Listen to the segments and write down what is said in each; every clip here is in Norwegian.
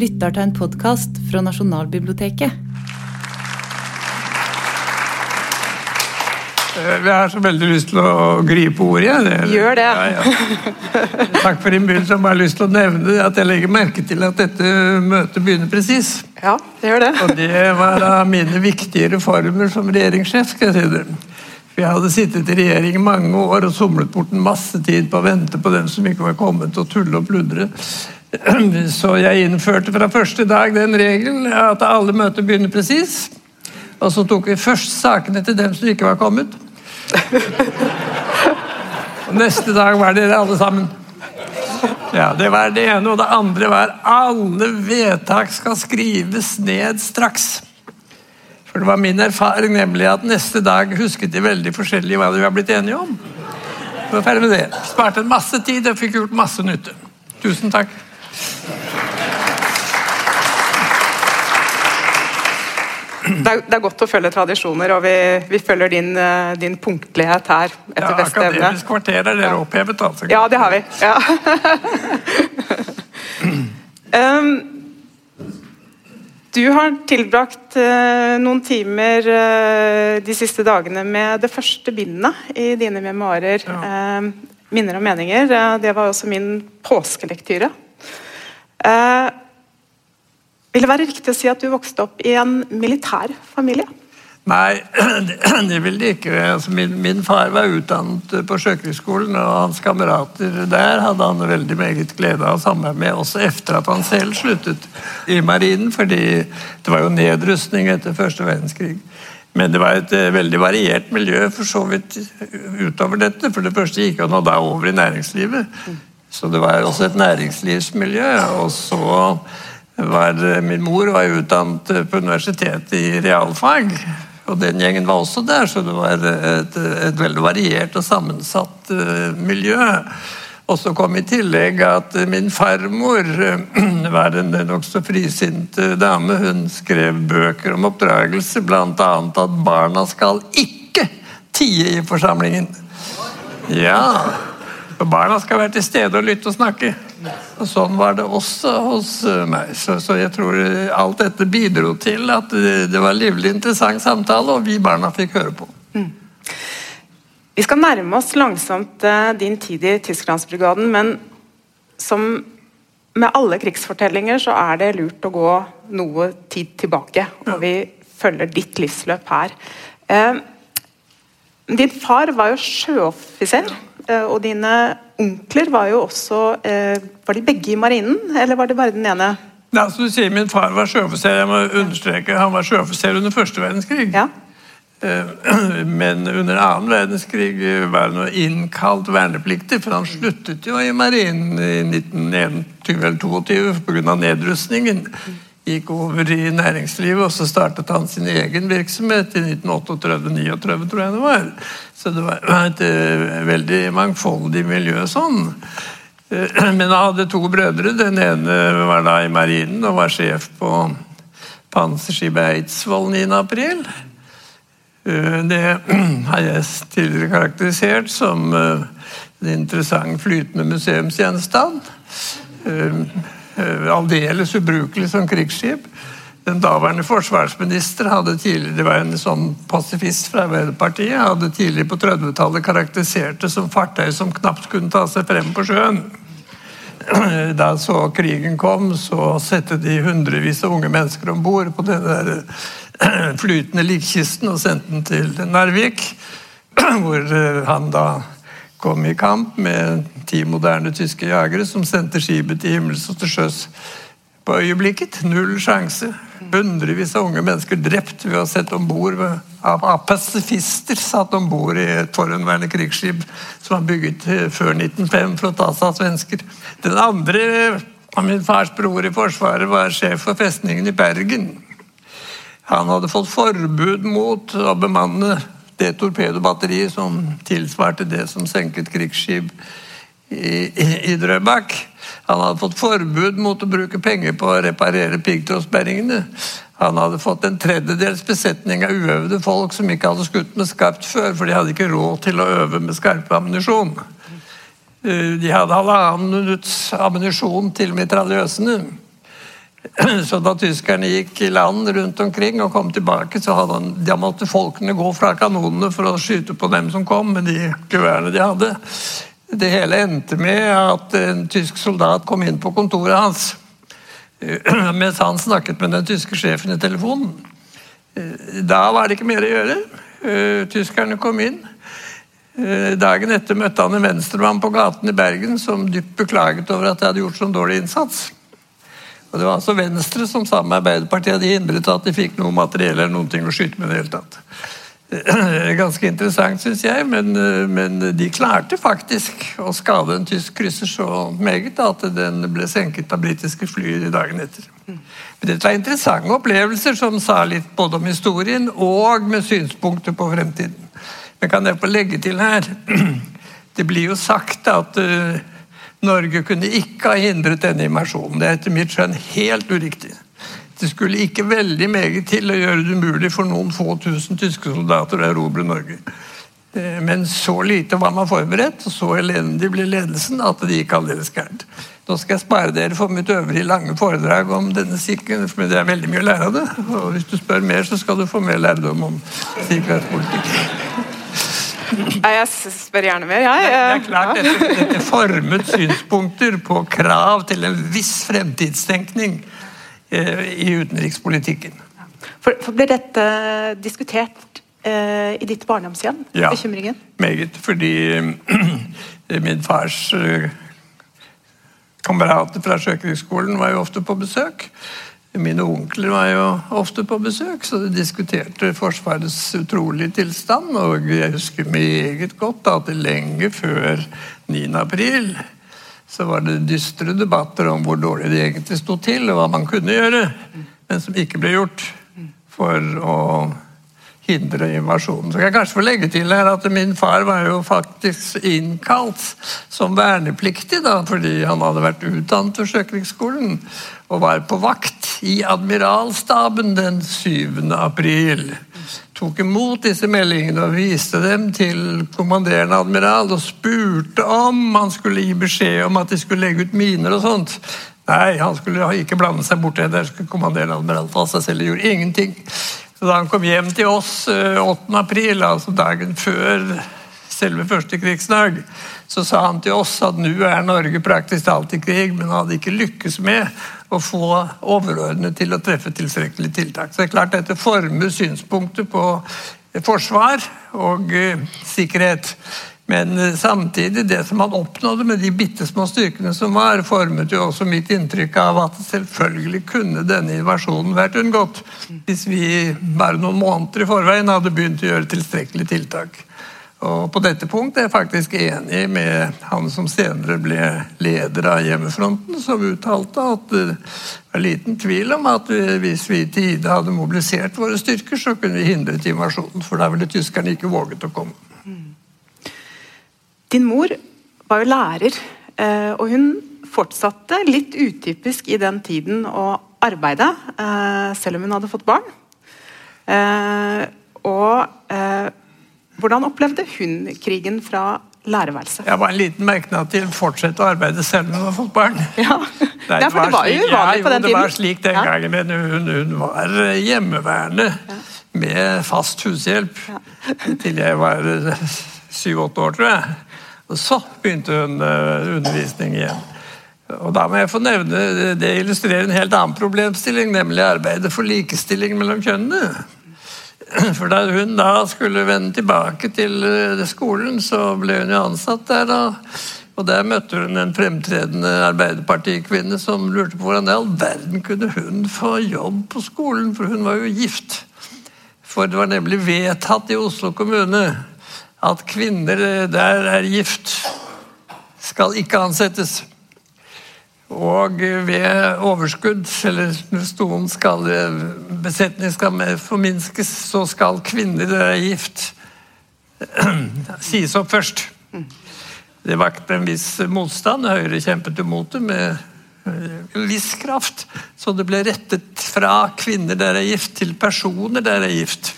lytter til en podkast fra Nasjonalbiblioteket. Jeg Vi har så veldig lyst til å gripe ordet. jeg. Det- Gjør det. Ja, ja. Takk for innbydelsen. Jeg har bare lyst til å nevne at jeg legger merke til at dette møtet begynner presis. Ja, det gjør det. Og det var av mine viktige reformer som regjeringssjef. skal jeg si det. For Jeg hadde sittet i regjering i mange år og somlet bort en masse tid på å vente på dem som ikke var kommet, og tulle og pludre. Så jeg innførte fra første dag den regelen at alle møter begynner presis. Og så tok vi først sakene til dem som ikke var kommet. Og neste dag var dere alle sammen. Ja, Det var det ene. Og det andre var alle vedtak skal skrives ned straks. For det var min erfaring nemlig at neste dag husket de veldig forskjellig hva de var blitt enige om. Så ferdig med det. Sparte en masse tid og fikk gjort masse nytte. Tusen takk. Det er, det er godt å følge tradisjoner, og vi, vi følger din, eh, din punktlighet her etter Ja, beste evne. Akademisk kvarter er dere opphevet, altså. Ja, det har vi. Ja. um, du har tilbrakt uh, noen timer uh, de siste dagene med det første bindet i dine memoarer. eh, 'Minner og meninger'. Det var også min påskelektyre. Eh, vil det være riktig å si at du vokste opp i en militær familie? Nei, det- vil det ikke. Altså, min, min far var utdannet på Sjøkrigsskolen, og hans kamerater der hadde han veldig meget glede av samarbeid med, også etter at han selv sluttet i marinen, fordi det var jo nedrustning etter første verdenskrig. Men det var et eh, veldig variert miljø for så vidt utover dette. For det første gikk han da over i næringslivet. Så det var også et næringslivsmiljø. Og så var eh, min mor var utdannet eh, på universitetet i realfag. Og den gjengen var også der, så det var et, et veldig variert og sammensatt eh, miljø. Og så kom i tillegg at min farmor eh, var en nokså frisinnet eh, dame. Hun skrev bøker om oppdragelse, bl.a. at barna skal ikke tie i forsamlingen. Ja, for barna skal være til stede og lytte og snakke. Og Sånn var det også hos eh, meg. Så, så jeg tror eh, alt dette bidro til at eh, det var livlig interessant samtale, og vi barna fikk høre på. Vi skal nærme oss langsomt eh, din tid i Tysklandsbrigaden, men som med alle krigsfortellinger så er det lurt å gå noe tid tilbake. Og vi følger ditt livsløp her. Eh, din far var jo sjøoffiser, eh, og dine onkler var jo også eh, Var de begge i marinen, eller var det bare den ene? Ja, som du sier Min far var sjøoffiser. Jeg må understreke Han var sjøoffiser under første verdenskrig. Ja. Eh, Men under annen verdenskrig var han innkalt vernepliktig, for han sluttet jo i marinen i 1921 eller 1922 pga. nedrustningen. Gikk over i næringslivet, og så startet han sin egen virksomhet i 1938-39, tror jeg det var. Så det var et eh, veldig mangfoldig miljø sånn. Eh, Men han hadde to brødre. Den ene var da i marinen og var sjef på panserskipet Eidsvoll 9. april. Eh, Det har jeg tidligere karakterisert som en interessant flytende museumsgjenstand. Eh, Aldeles ubrukelig som krigsskip. Den daværende forsvarsminister hadde tidligere, det var en sånn pasifist fra Arbeiderpartiet, hadde tidligere på 30-tallet karakterisert det som fartøy som knapt kunne ta seg frem på sjøen. Da så krigen kom, så satte de hundrevis av unge mennesker om bord på den der flytende likkisten og sendte den til Narvik, hvor eh, han da kom i kamp med ti moderne tyske jagere som sendte skipet til himmels og til sjøs på øyeblikket. Null sjanse. Hundrevis av unge mennesker drept ved å sette om bord av, pasifister satt om bord i et forhenværende krigsskip som var bygget eh, før 1905 for å ta seg av svensker. Den andre av min fars bror i Forsvaret var sjef for festningen i Bergen. Han hadde fått forbud mot å bemanne det torpedobatteriet som tilsvarte det som senket krigsskip i, Drøbak. Han hadde fått forbud mot å bruke penger på å reparere piggtrådsperringene. Han hadde fått en tredjedels besetning av uøvde folk som ikke hadde skutt med skarpt før, for de hadde ikke råd til å øve med skarp ammunisjon. Eh, De hadde halvannen minutts ammunisjon til mitraljøsene. Så da tyskerne gikk i land rundt omkring og kom tilbake, så hadde han, de måtte folkene gå fra kanonene for å skyte på dem som kom med de geværene de hadde. Det hele endte med at en tysk soldat kom inn på kontoret hans mens han snakket med den tyske sjefen i telefonen. Da var det ikke mer å gjøre. Tyskerne kom inn. Dagen etter møtte han en venstremann på gaten i Bergen som dypt beklaget over at de hadde gjort sånn dårlig innsats. Og Det var altså Venstre som sammen med Arbeiderpartiet hadde hindret at de fikk noe materiell eller noen ting å skyte med. det hele tatt. Ganske interessant, syns jeg, men, men, de klarte faktisk å skade en tysk krysser så meget at den ble senket av britiske fly dagen etter. Men Dette var interessante opplevelser som sa litt både om historien og med synspunkter på fremtiden. Men kan jeg få legge til her Det blir jo sagt at uh, Norge kunne ikke ha hindret denne invasjonen. Det er etter mitt skjønn helt uriktig. Det skulle ikke veldig meget til å gjøre det umulig for noen få tusen tyske soldater å erobre Norge. Eh, men så lite var man forberedt, og så elendig ble ledelsen at det gikk aldeles gærent. Nå skal jeg spare dere for mitt øvrige lange foredrag om denne sikkerheten, for det er veldig mye å lære av det. Og hvis du spør mer, så skal du få mer lærdom om sikkerhetspolitikk. Jeg spør gjerne mer, jeg. Det er klart, dette, dette formet synspunkter på krav til en viss fremtidstenkning i utenrikspolitikken. For, for Ble dette diskutert eh, i ditt barndomshjem? Ja, bekymringen? meget. Fordi min fars eh, kamerater fra Sjøkrigsskolen var jo ofte på besøk. Mine onkler var jo ofte på besøk, så de diskuterte Forsvarets utrolige tilstand. Og jeg husker meget godt at lenge før 9. april så var det dystre debatter om hvor dårlig det egentlig sto til, og hva man kunne gjøre, men som ikke ble gjort for å hindre invasjonen. Så kan jeg kanskje få legge til her at min far var jo faktisk innkalt som vernepliktig, da, fordi han hadde vært utdannet ved Sjøkrigsskolen og var på vakt i admiralstaben den 7. april. Tok imot disse meldingene og viste dem til kommanderende admiral og spurte om han skulle gi beskjed om at de skulle legge ut miner og sånt. Nei, han skulle ikke blande seg borti det. Der skulle kommanderende admiral ta seg selv. og gjorde ingenting. Så da han kom hjem til oss 8. Eh, april, altså dagen før selve første krigsdag, så sa han til oss at nå er Norge praktisk talt i krig, men hadde ikke lykkes med å få overordnede til å treffe tilstrekkelige tiltak. Så det er klart dette former synspunkter på forsvar og uh, sikkerhet. Men eh, samtidig, det som han oppnådde med de bitte små styrkene som var, formet jo også mitt inntrykk av at selvfølgelig kunne denne invasjonen vært unngått hvis vi bare noen måneder i forveien hadde begynt å gjøre tilstrekkelige tiltak. Og På dette punktet er jeg faktisk enig med han som senere ble leder av Hjemmefronten, som uttalte at det var liten tvil om at hvis vi i tide hadde mobilisert våre styrker, så kunne vi hindret invasjonen, for da ville tyskerne ikke våget å komme. Din mor var jo lærer, eh, og hun fortsatte litt utypisk i den tiden å arbeide, eh, selv om hun hadde fått barn. Eh, og hvordan opplevde hun krigen fra lærerværelset? Jeg var en liten merknad til 'fortsette å arbeide selv med hun har fått barn'. Ja, Nei, for det var jo uvanlig på den tiden. Det var slik den gangen, men hun, hun var hjemmeværende ja. med fast hushjelp ja. til jeg var syv-åtte år, tror jeg. Og så begynte hun uh, undervisning igjen. Og da må jeg få nevne, Det illustrerer en helt annen problemstilling, nemlig arbeidet for likestilling mellom kjønnene. For da hun da skulle vende tilbake til uh, skolen, så ble hun jo ansatt der. da. Og Der møtte hun en fremtredende arbeiderpartikvinne som lurte på hvordan i all verden kunne hun få jobb på skolen, for hun var jo gift. For det var nemlig vedtatt i Oslo kommune at kvinner der er gift, skal ikke ansettes. Og ved overskudd, eller hvis noen skal, besetning skal forminskes, så skal kvinner der er gift, sies opp først. Det vakte en viss motstand. Høyre kjempet imot det med en viss kraft. Så det ble rettet fra kvinner der er gift, til personer der er gift.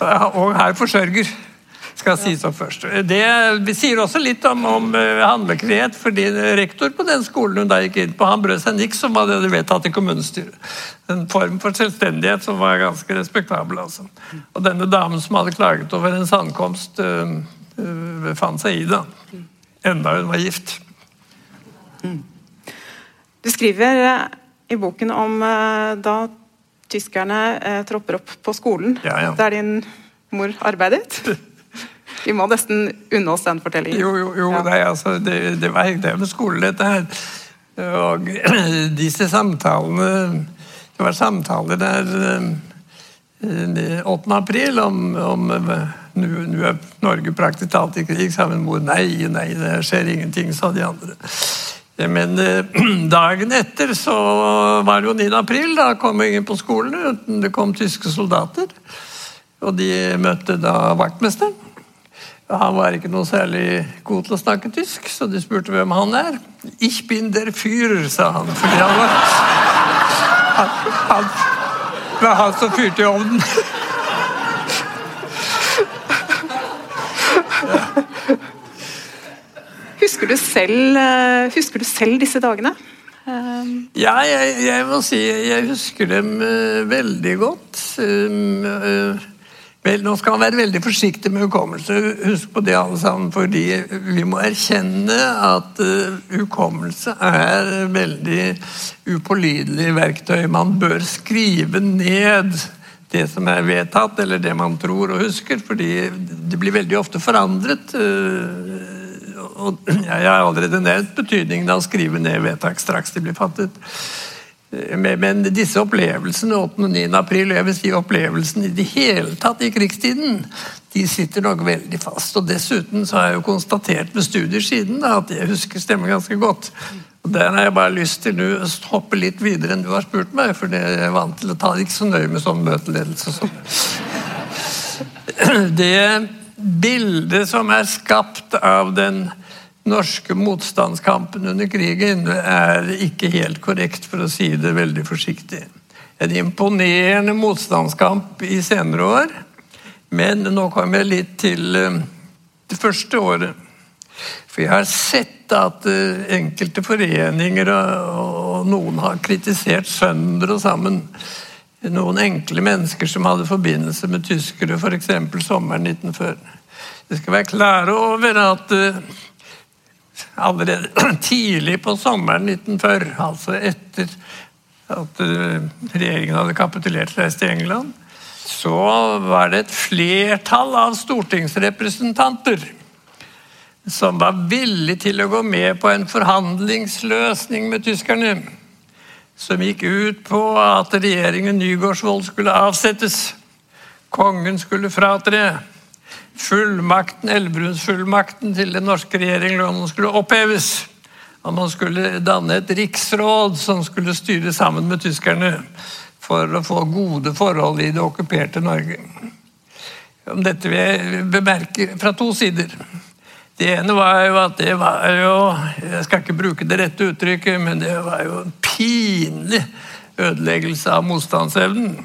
Ja og her forsørger. Skal sies opp først. Det sier også litt om, om eh, handlefrihet, fordi rektor på den skolen hun da gikk inn på, han brød seg niks om hva de hadde vedtatt i kommunestyret. En form for selvstendighet som var ganske respektabel. altså. Og denne damen som hadde klaget over en ankomst, øh, øh, befant seg i det. Enda hun var gift. Du skriver eh, i boken om eh, da tyskerne eh, tropper opp på skolen Ja, ja. der din mor arbeidet. Vi må nesten unne oss den fortellingen. Jo, jo, jo Ja. nei, altså, det, det var det med skole, dette her. Og disse samtalene Det var samtaler der eh, 8. april om, om eh, nå nå er Norge praktisk talt i krig, sa min mor. Nei, nei, det skjer ingenting, sa de andre. Men eh, dagen etter så var det jo 9. april, da kom ingen på skolen. Det kom tyske soldater. Og de møtte da vaktmesteren. Han var ikke noe særlig god til å snakke tysk, så de spurte hvem han er. 'Ich bin der Führer', sa han. Fordi han var han, han, Det var han som fyrte i ovnen. Husker, du selv, eh, husker du selv disse dagene? Eh, Ja, jeg, jeg må si jeg husker dem eh, veldig godt. Um, vel, nå skal man være veldig forsiktig med hukommelse. Husk på det, alle sammen, fordi vi må erkjenne at uh, hukommelse er veldig upålidelig verktøy. Man bør skrive ned det som er vedtatt, eller det man tror og husker, fordi det blir veldig ofte forandret. Uh, og jeg har allerede nevnt betydningen av å skrive ned vedtak straks de blir fattet. Men, disse opplevelsene 8. og 9. april, jeg vil si opplevelsene i det hele tatt i krigstiden, de sitter nok veldig fast. Og Dessuten så har jeg jo konstatert ved studier siden da, at jeg husker stemmer ganske godt. Og Der har jeg bare lyst til å hoppe litt videre enn du har spurt meg, for jeg er vant til å ta det ikke så nøye med sånn møteledelse. og sånn. Det bildet som er skapt av den norske motstandskampen under krigen, er ikke helt korrekt, for å si det veldig forsiktig. En imponerende motstandskamp i senere år, men nå kommer jeg litt til eh, det første året. For jeg har sett at eh, enkelte foreninger og, noen har kritisert sønder og sammen noen enkle mennesker som hadde forbindelse med tyskere, f.eks. sommeren 1940. Vi skal være klare over at eh, allerede tidlig på sommeren 1940, altså etter at eh, regjeringen hadde kapitulert og reist til England, så var det et flertall av stortingsrepresentanter som var villig til å gå med på en forhandlingsløsning med tyskerne som gikk ut på at regjeringen Nygaardsvold skulle avsettes. Kongen skulle fratre. Fullmakten, Elverum-fullmakten til den norske regjeringen skulle oppheves. At man skulle danne et riksråd som skulle styre sammen med tyskerne for å få gode forhold i det okkuperte Norge. Om dette vil jeg bemerke fra to sider. Det ene var jo at det var jo Jeg skal ikke bruke det rette uttrykket, men det var jo en pinlig ødeleggelse av motstandsevnen.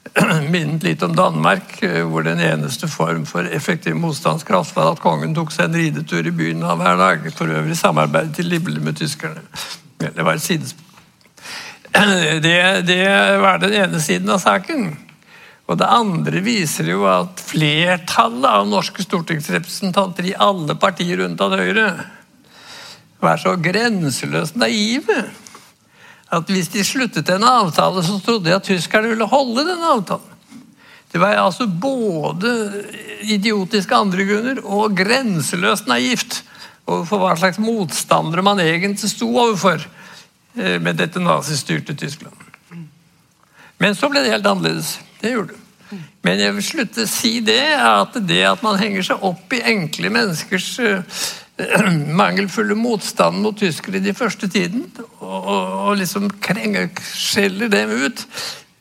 Minnet litt om Danmark, hvor den eneste form for effektiv motstandskraft var at kongen tok seg en ridetur i byen av hver dag. For øvrig samarbeid til livlig med tyskerne. Det var et. Det, det var den ene siden av saken. Og det andre viser jo at flertallet av norske stortingsrepresentanter i alle partier unntatt Høyre var så grenseløst naive at hvis de sluttet en avtale, så trodde de at tyskerne ville holde den avtalen. Det var altså både idiotiske andre grunner og grenseløst naivt overfor hva slags motstandere man egentlig sto overfor eh, med dette nazistyrte Tyskland. Men så ble det helt annerledes. Det gjorde det. Men jeg vil slutte å si det, at det at man henger seg opp i enkle menneskers eh, mangelfulle motstand mot tyskere de første tiden, og, og, liksom skjeller dem ut,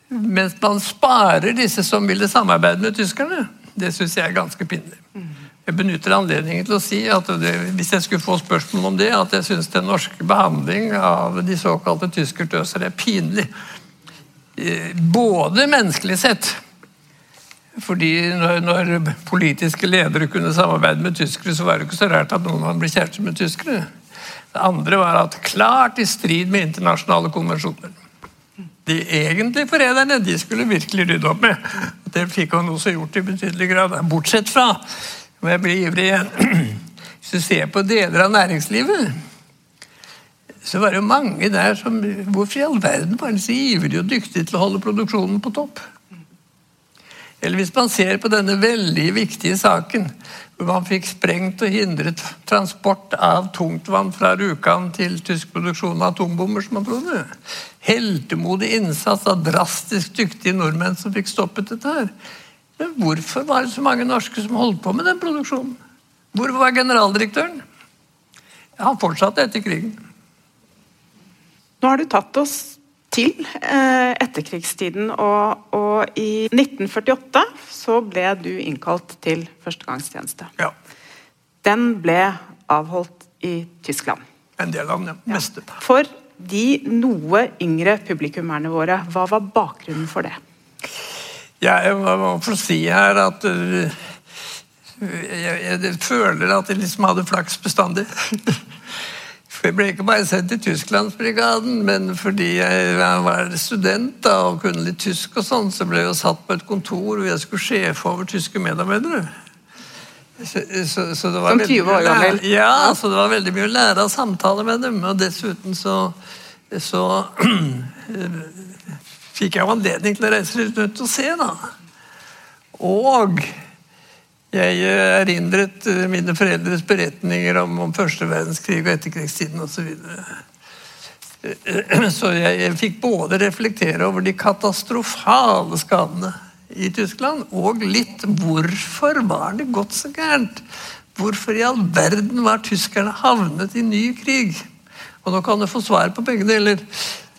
mens man sparer disse som ville samarbeide med tyskerne, det syns jeg er ganske pinlig. Jeg benytter anledningen til å si at det, hvis jeg skulle få spørsmål om det, at jeg syns den norske behandling av de såkalte tyskertøser er pinlig. Eh, Både menneskelig sett, Fordi når, når politiske ledere kunne samarbeide med tyskere, så var det ikke så rart at noen av dem ble kjærester med tyskere. Det andre var at klart i strid med internasjonale konvensjoner. De egentlige forræderne de skulle virkelig rydde opp med. Det fikk han også gjort i betydelig grad. Bortsett fra, om jeg blir ivrig igjen Hvis du ser på deler av næringslivet, så var det mange der som Hvorfor i all verden var de så ivrige og dyktige til å holde produksjonen på topp? Eller hvis man ser på denne veldig viktige saken hvor man fikk sprengt og hindret transport av tungtvann fra Rjukan til tysk produksjon av atombomber, som man trodde. Heltemodig innsats av drastisk dyktige nordmenn som fikk stoppet dette her. Men hvorfor var det så mange norske som holdt på med den produksjonen? Hvor var generaldirektøren? Han fortsatte etter krigen. Nå har du tatt oss til eh, etterkrigstiden. Og, og, i 1948 så ble du innkalt til førstegangstjeneste. Ja. Den ble avholdt i Tyskland. En del av den, ja. Meste. For de noe yngre publikummerne våre, hva var bakgrunnen for det? Ja, jeg må få si her at uh, jeg, jeg, føler at jeg liksom hadde flaks bestandig. Jeg ble ikke bare sendt til Tysklandsbrigaden, men fordi jeg var student da, og kunne litt tysk, og sånn, så ble jeg satt på et kontor hvor jeg skulle sjefe over tyske medarbeidere. Så, så, så det var Som 20 år gammel? Ja, så det var veldig mye å lære av samtaler med dem. Og dessuten så, så fikk jeg jo anledning til å reise litt rundt og se, da. Og jeg eh, erindret eh, mine foreldres beretninger om, om første verdenskrig og etterkrigstiden osv. Så, så jeg, jeg fikk både reflektere over de katastrofale skadene i Tyskland, og litt hvorfor var det gått så gærent? Hvorfor i all verden var tyskerne havnet i ny krig? Og nå kan du få svar på begge deler.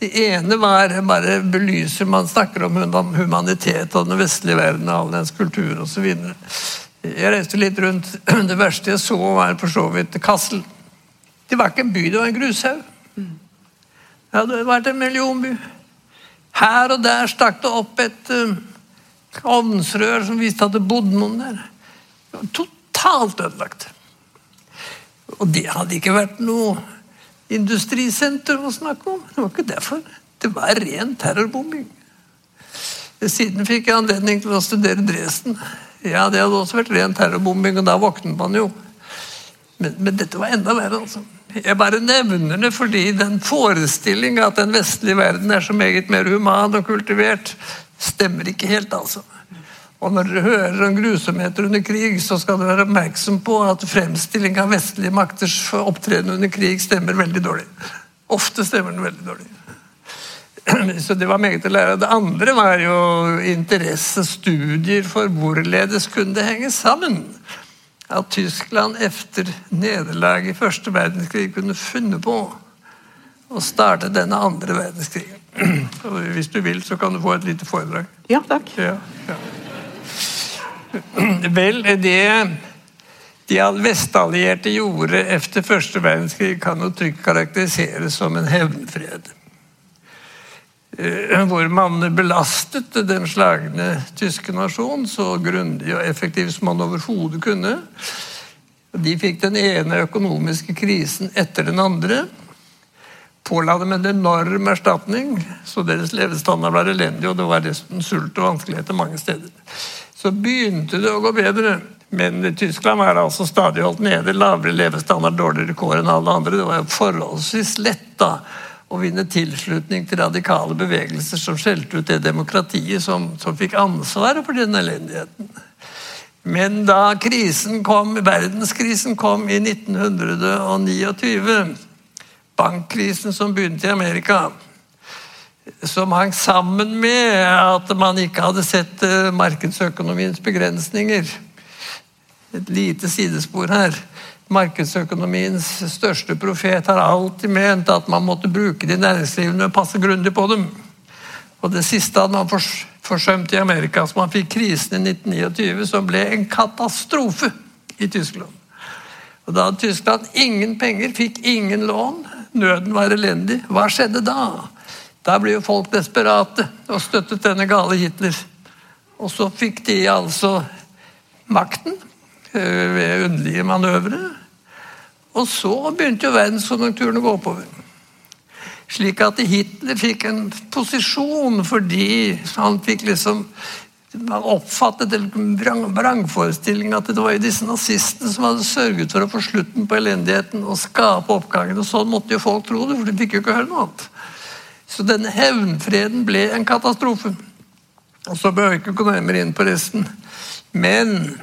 Det ene var bare belyser Man snakker om humanitet og den vestlige verden og all dens kultur osv. Jeg reiste litt rundt. Det verste jeg så, var for så vidt Kassel. Det var ikke en by, det var en grushaug. Det hadde vært en millionby. Her og der stakk det opp et ovnsrør som viste at det bodde noen der. Det var totalt ødelagt. Og det hadde ikke vært noe industrisenter å snakke om. Det var ikke derfor. Det var ren terrorbombing. Siden fikk jeg anledning til å studere Dresden. Ja, det hadde også vært ren terrorbombing, og da våknet man jo. Men, men, dette var enda verre. altså. Jeg bare nevner det fordi den forestillinga at den vestlige verden er så meget mer human og kultivert, stemmer ikke helt, altså. Og når dere hører om grusomheter under krig, så skal dere være oppmerksom på at fremstilling av vestlige makters opptreden under krig stemmer veldig dårlig. Ofte stemmer den veldig dårlig. Så det var meget å lære. Det andre var jo interesse, studier for hvorledes kunne det henge sammen. At Tyskland etter nederlaget i første verdenskrig kunne funnet på å starte denne andre verdenskrigen. Hvis du vil, så kan du få et lite foredrag. Ja, takk. Ja, ja. Vel, det de vestallierte gjorde etter første verdenskrig, kan jo trygt karakteriseres som en hevnfred. Eh, hvor man belastet den slagne tyske nasjon så grundig og effektivt som man overhodet kunne. De fikk den ene økonomiske krisen etter den andre. Påla dem en enorm erstatning, så deres levestandard var elendig, og det var dessuten sult og vanskeligheter mange steder. Så begynte det å gå bedre. Men Tyskland var altså stadig holdt nede. Lavere levestandard, dårligere kår enn alle andre. Det var jo forholdsvis lett da å vinne tilslutning til radikale bevegelser som skjelte ut det demokratiet som, som fikk ansvaret for den elendigheten. Men da krisen kom, verdenskrisen kom i 1929, bankkrisen som begynte i Amerika, som hang sammen med at man ikke hadde sett eh, markedsøkonomiens begrensninger Et lite sidespor her markedsøkonomiens største profet har alltid ment at man måtte bruke de næringslivene og passe grundig på dem. Og Det siste hadde man forsømt i Amerika, så man fikk krisen i 1929, som ble en katastrofe i Tyskland. Og Da hadde Tyskland ingen penger, fikk ingen lån. Nøden var elendig. Hva skjedde da? Da ble jo folk desperate og støttet denne gale Hitler. Og så fikk de altså makten øh, ved underlige manøvre. Og så begynte jo verdenskonjunkturen å gå oppover. Slik at Hitler fikk en posisjon fordi han fikk liksom man oppfattet en vrangforestilling at det var disse nazistene som hadde sørget for å få slutten på elendigheten og skape oppgangen. og Sånn måtte jo folk tro det, for de fikk jo ikke høre noe annet. Så denne hevnfreden ble en katastrofe. Og Så behøver vi ikke gå nærmere inn på resten. Men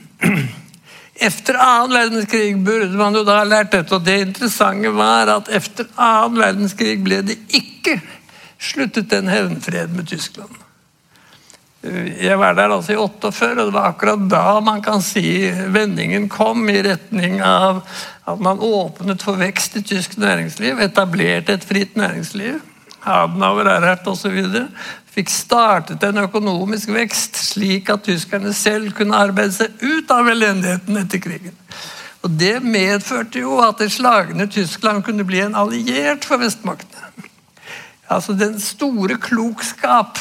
etter annen verdenskrig burde man jo da ha lært dette. Og det interessante var at etter annen verdenskrig ble det ikke sluttet en hevnfred med Tyskland. Jeg var der altså i 48, og det var akkurat da man kan si vendingen kom i retning av at man åpnet for vekst i tysk næringsliv, etablerte et fritt næringsliv. Adenauer, Erhardt osv. fikk startet en økonomisk vekst, slik at tyskerne selv kunne arbeide seg ut av elendigheten etter krigen. Og Det medførte jo at det slagne Tyskland kunne bli en alliert for vestmaktene. Altså Den store klokskap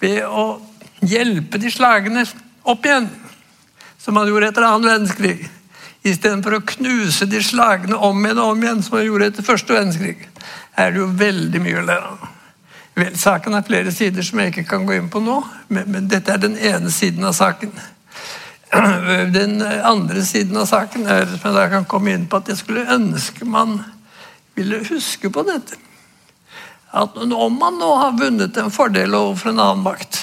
ved å hjelpe de slagne opp igjen, som man gjorde etter annen verdenskrig. Istedenfor å knuse de slagne om igjen og om igjen, som man gjorde etter første verdenskrig. Er det jo veldig mye å lære av. Vel, saken har flere sider som jeg ikke kan gå inn på nå, men, men dette er den ene siden av saken. Den andre siden av saken er som jeg kan komme inn på at jeg skulle ønske man ville huske på dette. At om man nå har vunnet en fordel overfor en annen makt,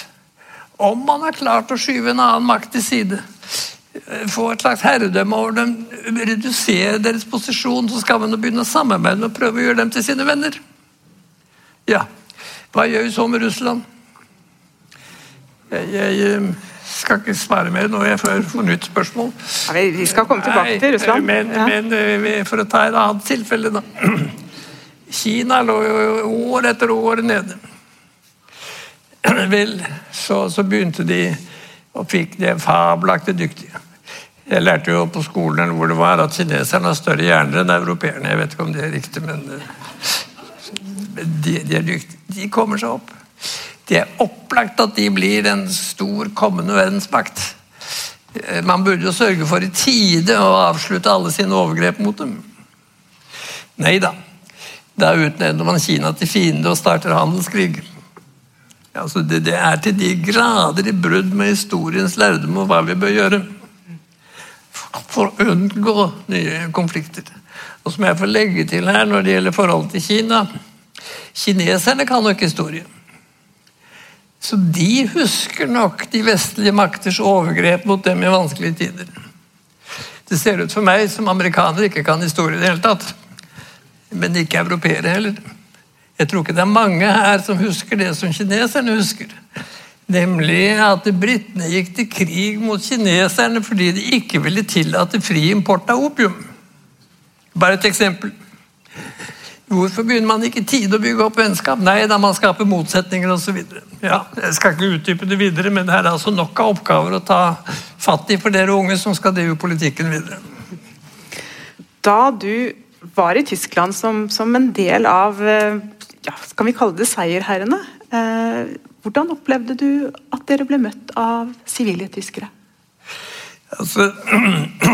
om man har klart å skyve en annen makt til side, få et slags herredømme over dem, redusere deres posisjon, så skal man begynne å samarbeide og prøve å gjøre dem til sine venner. Ja, hva gjør vi så med Russland? Jeg, jeg eh, skal ikke svare mer nå jeg får nytt spørsmål. Ja, vi skal komme tilbake Nei, til Russland. Men, ja. men, eh, for å ta et annet tilfelle, da. Kina lå jo år etter år nede. Vel, så, så, begynte de og fikk de fabelaktig dyktige. Jeg lærte jo på skolen hvor det var at kineserne har større hjerner enn europeerne. Jeg vet ikke om det er riktig, men de, de er dyktige. De kommer seg opp. Det er opplagt at de blir en stor kommende verdensmakt. Man burde jo sørge for i tide å avslutte alle sine overgrep mot dem. Nei da. Da utnevner man Kina til fiende og starter handelskrig. Altså det, det, er til de grader i brudd med historiens lærdom og hva vi bør gjøre for å unngå nye konflikter. Og som jeg får legge til her når det gjelder forholdet til Kina Kineserne kan nok historie. Så de husker nok de vestlige makters overgrep mot dem i vanskelige tider. Det ser ut for meg som amerikanere ikke kan historie i det hele tatt. Men ikke europeere heller. Jeg tror ikke det er mange her som husker det som kineserne husker. Nemlig at britene gikk til krig mot kineserne fordi de ikke ville tillate fri import av opium. Bare et eksempel. Hvorfor begynner man ikke i tide å bygge opp vennskap? Nei, da man skaper motsetninger osv. Ja, jeg skal ikke utdype det videre, men det er altså nok av oppgaver å ta fatt i for dere unge som skal drive politikken videre. Da du var i Tyskland som, som en del av eh, ja, skal vi kalle det seierherrene. Eh, hvordan opplevde du at dere ble møtt av sivile tyskere? Altså,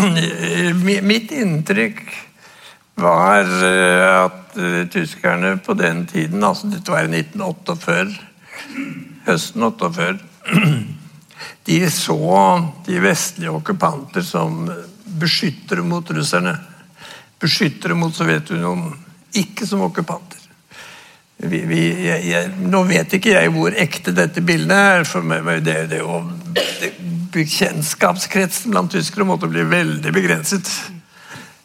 mitt inntrykk var eh, at uh, tyskerne på den tiden, altså dette var i 1948, høsten 48, de så de vestlige okkupanter som beskyttere mot russerne. Beskyttere mot Sovjetunionen, ikke som okkupanter vi, vi, jeg, jeg, nå vet ikke jeg hvor ekte dette bildet er. for det, det, det, Kjennskapskretsen blant tyskere måtte bli veldig begrenset.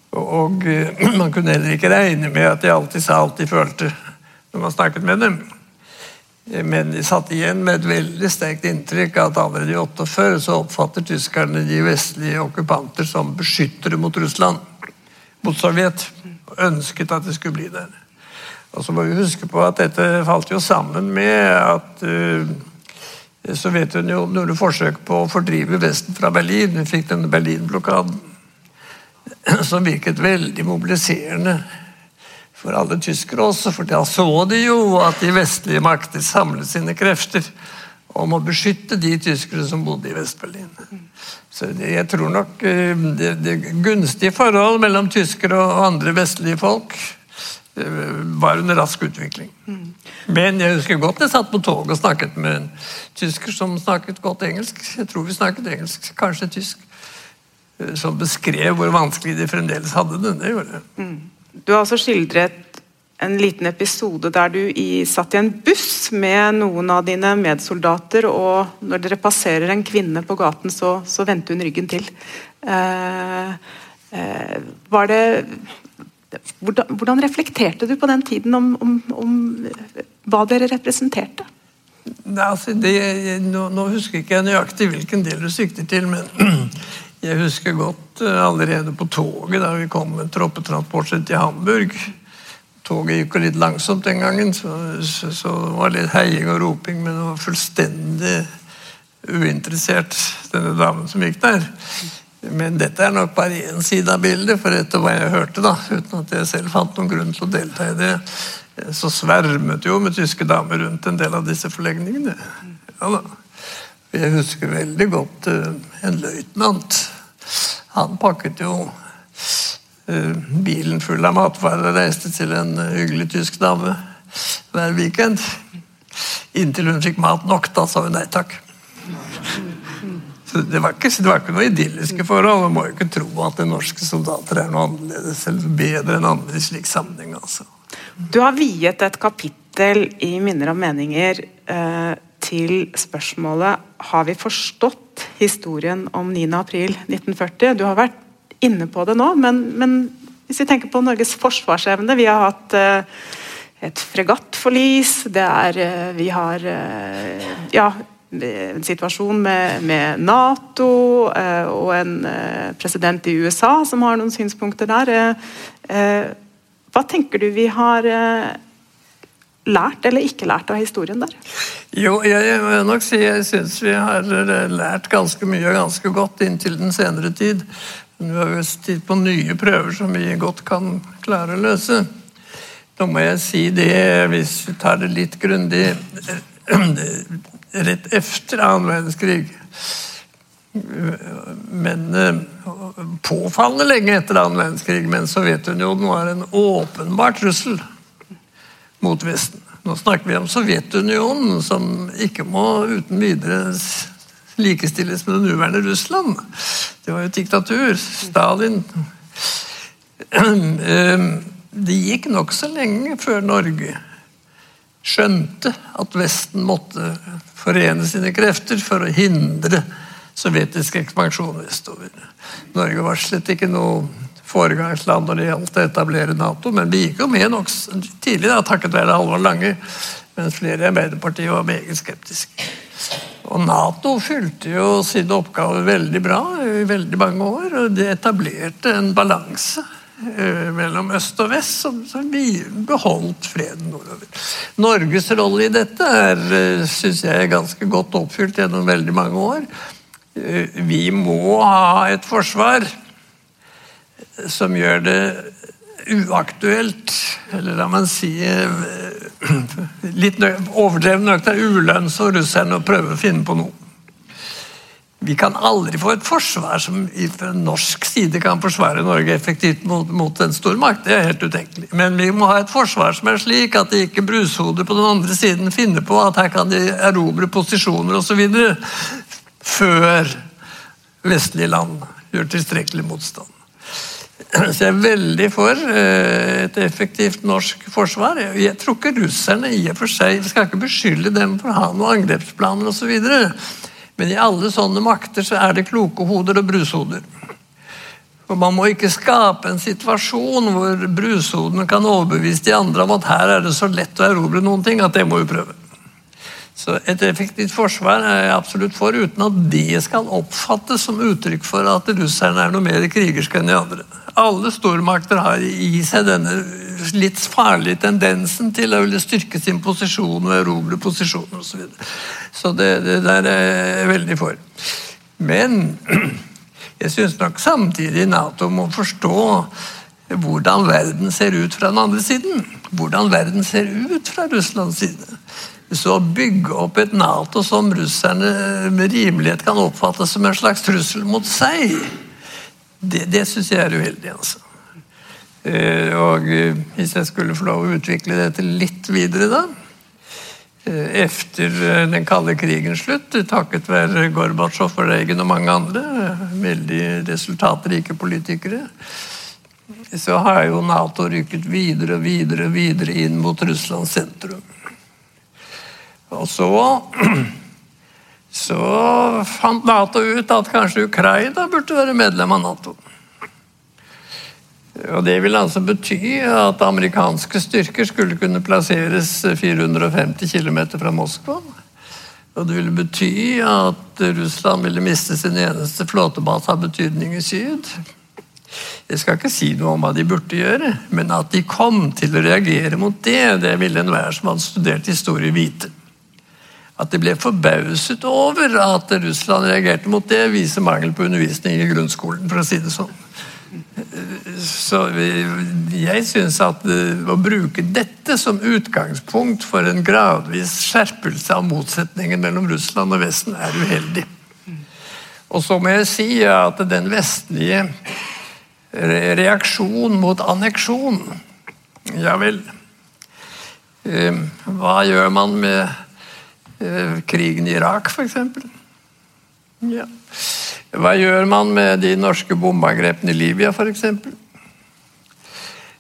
Og, og, Man kunne heller ikke regne med at de alltid sa alt de følte når man snakket med dem. Men de satt igjen med et veldig sterkt inntrykk av at allerede i 48 så oppfatter tyskerne de vestlige okkupanter som beskyttere mot Russland, mot Sovjet, og ønsket at de skulle bli der. Og så må vi huske på at dette falt jo sammen med at uh, Sovjetunionen gjorde forsøk på å fordrive Vesten fra Berlin. Vi fikk denne Berlin-blokaden som virket veldig mobiliserende for alle tyskere også. For da så de jo at de vestlige makter samlet sine krefter om å beskytte de tyskere som bodde i Vest-Berlin. Så jeg tror nok uh, det, det gunstige forhold mellom tyskere og andre vestlige folk var under rask utvikling. Men jeg husker godt jeg satt på toget og snakket med en tysker som snakket godt engelsk. Jeg tror vi snakket engelsk, kanskje tysk. Eh, som beskrev hvor vanskelig de fremdeles hadde det. Det gjorde jeg. Du har også skildret en liten episode der du i, satt i en buss med noen av dine medsoldater, og når dere passerer en kvinne på gaten, så, så vendte hun ryggen til. Eh, eh, var det hvordan, hvordan, reflekterte du på den tiden om, om, om hva dere representerte? Nei, altså, det, nå, nå, husker ikke jeg nøyaktig hvilken del du sikter til, men jeg husker godt uh, allerede på toget da vi kom med troppetransporten til Hamburg Toget gikk jo litt langsomt den gangen, så, så, så det var litt heiing og roping, men det var fullstendig uinteressert, denne damen som gikk der. Men dette er nok bare én side av bildet, for etter hva jeg hørte, da, uten at jeg selv fant noen grunn til å delta i det, så svermet jo med tyske damer rundt en del av disse forlegningene. Ja da. Jeg husker veldig godt uh, en løytnant. Han pakket jo Eh, bilen full av matvarer og reiste til en eh, hyggelig tysk dame hver weekend. Inntil hun fikk mat nok, da sa hun nei takk. Så det var, ikke, det var ikke noe idylliske forhold. Man må jo ikke tro at norske soldater er noe annerledes eller bedre enn andre i slik sammenheng. Altså. Du har viet et kapittel i Minner og meninger eh, til spørsmålet Har vi forstått historien om 9.4.1940? Du har vært inne på det nå, men, men hvis vi tenker på Norges forsvarsevne Vi har hatt eh, et fregattforlis, det er eh, Vi har uh, ja, en situasjon med, med Nato og en president i USA som har noen synspunkter der. hva tenker du vi har lært eller ikke lært av historien der? Jo, jeg vil nok si jeg syns vi har lært ganske mye og ganske godt inntil den senere tid. Vi har vi tid på nye prøver som vi godt kan klare å løse. Da må jeg si det, hvis vi tar det litt grundig Rett etter annen verdenskrig men eh, påfallende lenge etter annen verdenskrig, men Sovjetunionen var en åpenbar trussel mot Vesten. Nå snakker vi om Sovjetunionen, som ikke må uten videre likestilles med det nåværende Russland. Det var jo diktatur. Stalin ehm, Det gikk nokså lenge før Norge skjønte at Vesten måtte forene sine krefter for å hindre sovjetisk ekspansjon vestover. Norge var slett ikke noe foregangsland når det gjaldt å etablere Nato, men vi gikk jo med nokså tidlig, da, takket være Halvor Lange, mens flere i Arbeiderpartiet var meget skeptiske. Og Nato fylte jo sine oppgaver veldig bra i veldig mange år. og Det etablerte en balanse mellom øst og vest som, vi beholdt freden nordover. Norges rolle i dette er, syns synes jeg, ganske godt oppfylt gjennom veldig mange år. Eh, vi må ha et forsvar som gjør det uaktuelt, eller la man si litt overdreven det er ulønns for russerne å prøve å finne på noe. Vi kan aldri få et forsvar som fra norsk side kan forsvare Norge effektivt mot, mot en stormakt. Det er helt utenkelig. Men vi må ha et forsvar som er slik at de ikke brushodet på den andre siden finner på at her kan de erobre posisjoner osv. før vestlige land gjør tilstrekkelig motstand. Så jeg er veldig for eh, et effektivt norsk forsvar. Jeg tror ikke russerne i og for seg skal ikke beskylde dem for å ha noen angrepsplaner osv. Men i alle sånne makter så er det kloke hoder og brushoder. Og Man må ikke skape en situasjon hvor brushodene kan overbevise de andre om at her er det så lett å erobre noen ting at det må vi prøve. Så Et effektivt forsvar er jeg absolutt for, uten at det skal oppfattes som uttrykk for at russerne er noe mer krigerske enn de andre. Alle stormakter har i seg denne litt farlige tendensen til å ville styrke sin posisjon og erobre posisjoner osv. Så, så det, det der er jeg veldig for. Men jeg syns nok samtidig Nato må forstå hvordan verden ser ut fra den andre siden. Hvordan verden ser ut fra Russlands side. Så å bygge opp et Nato som russerne med rimelighet kan oppfatte som en slags trussel mot seg, det, det syns jeg er uheldig. altså. Eh, og eh, hvis jeg skulle få lov å utvikle dette litt videre, da eh, Etter den kalde krigens slutt, takket være Gorbatsjov og Reagan og mange andre, veldig resultatrike politikere, så har jo Nato rykket videre og videre, videre inn mot Russlands sentrum. Og så så fant Nato ut at kanskje Ukraina burde være medlem av Nato. Og Det vil altså bety at amerikanske styrker skulle kunne plasseres 450 km fra Moskva. Og det ville bety at Russland ville miste sin eneste flåtebase av betydning i syd. Jeg skal ikke si noe om hva de burde gjøre, men at de kom til å reagere mot det, det ville enhver som hadde studert historie, vite. At de ble forbauset over at Russland reagerte mot det, viser mangel på undervisning i grunnskolen, for å si det sånn. Så jeg syns at eh, å bruke dette som utgangspunkt for en gradvis skjerpelse av motsetningen mellom Russland og Vesten, er uheldig. Og så må jeg si at den vestlige reaksjon mot anneksjon Ja vel. Eh, hva gjør man med krigen i Irak, f.eks.? Ja. Hva gjør man med de norske bombeangrepene i Libya, f.eks.?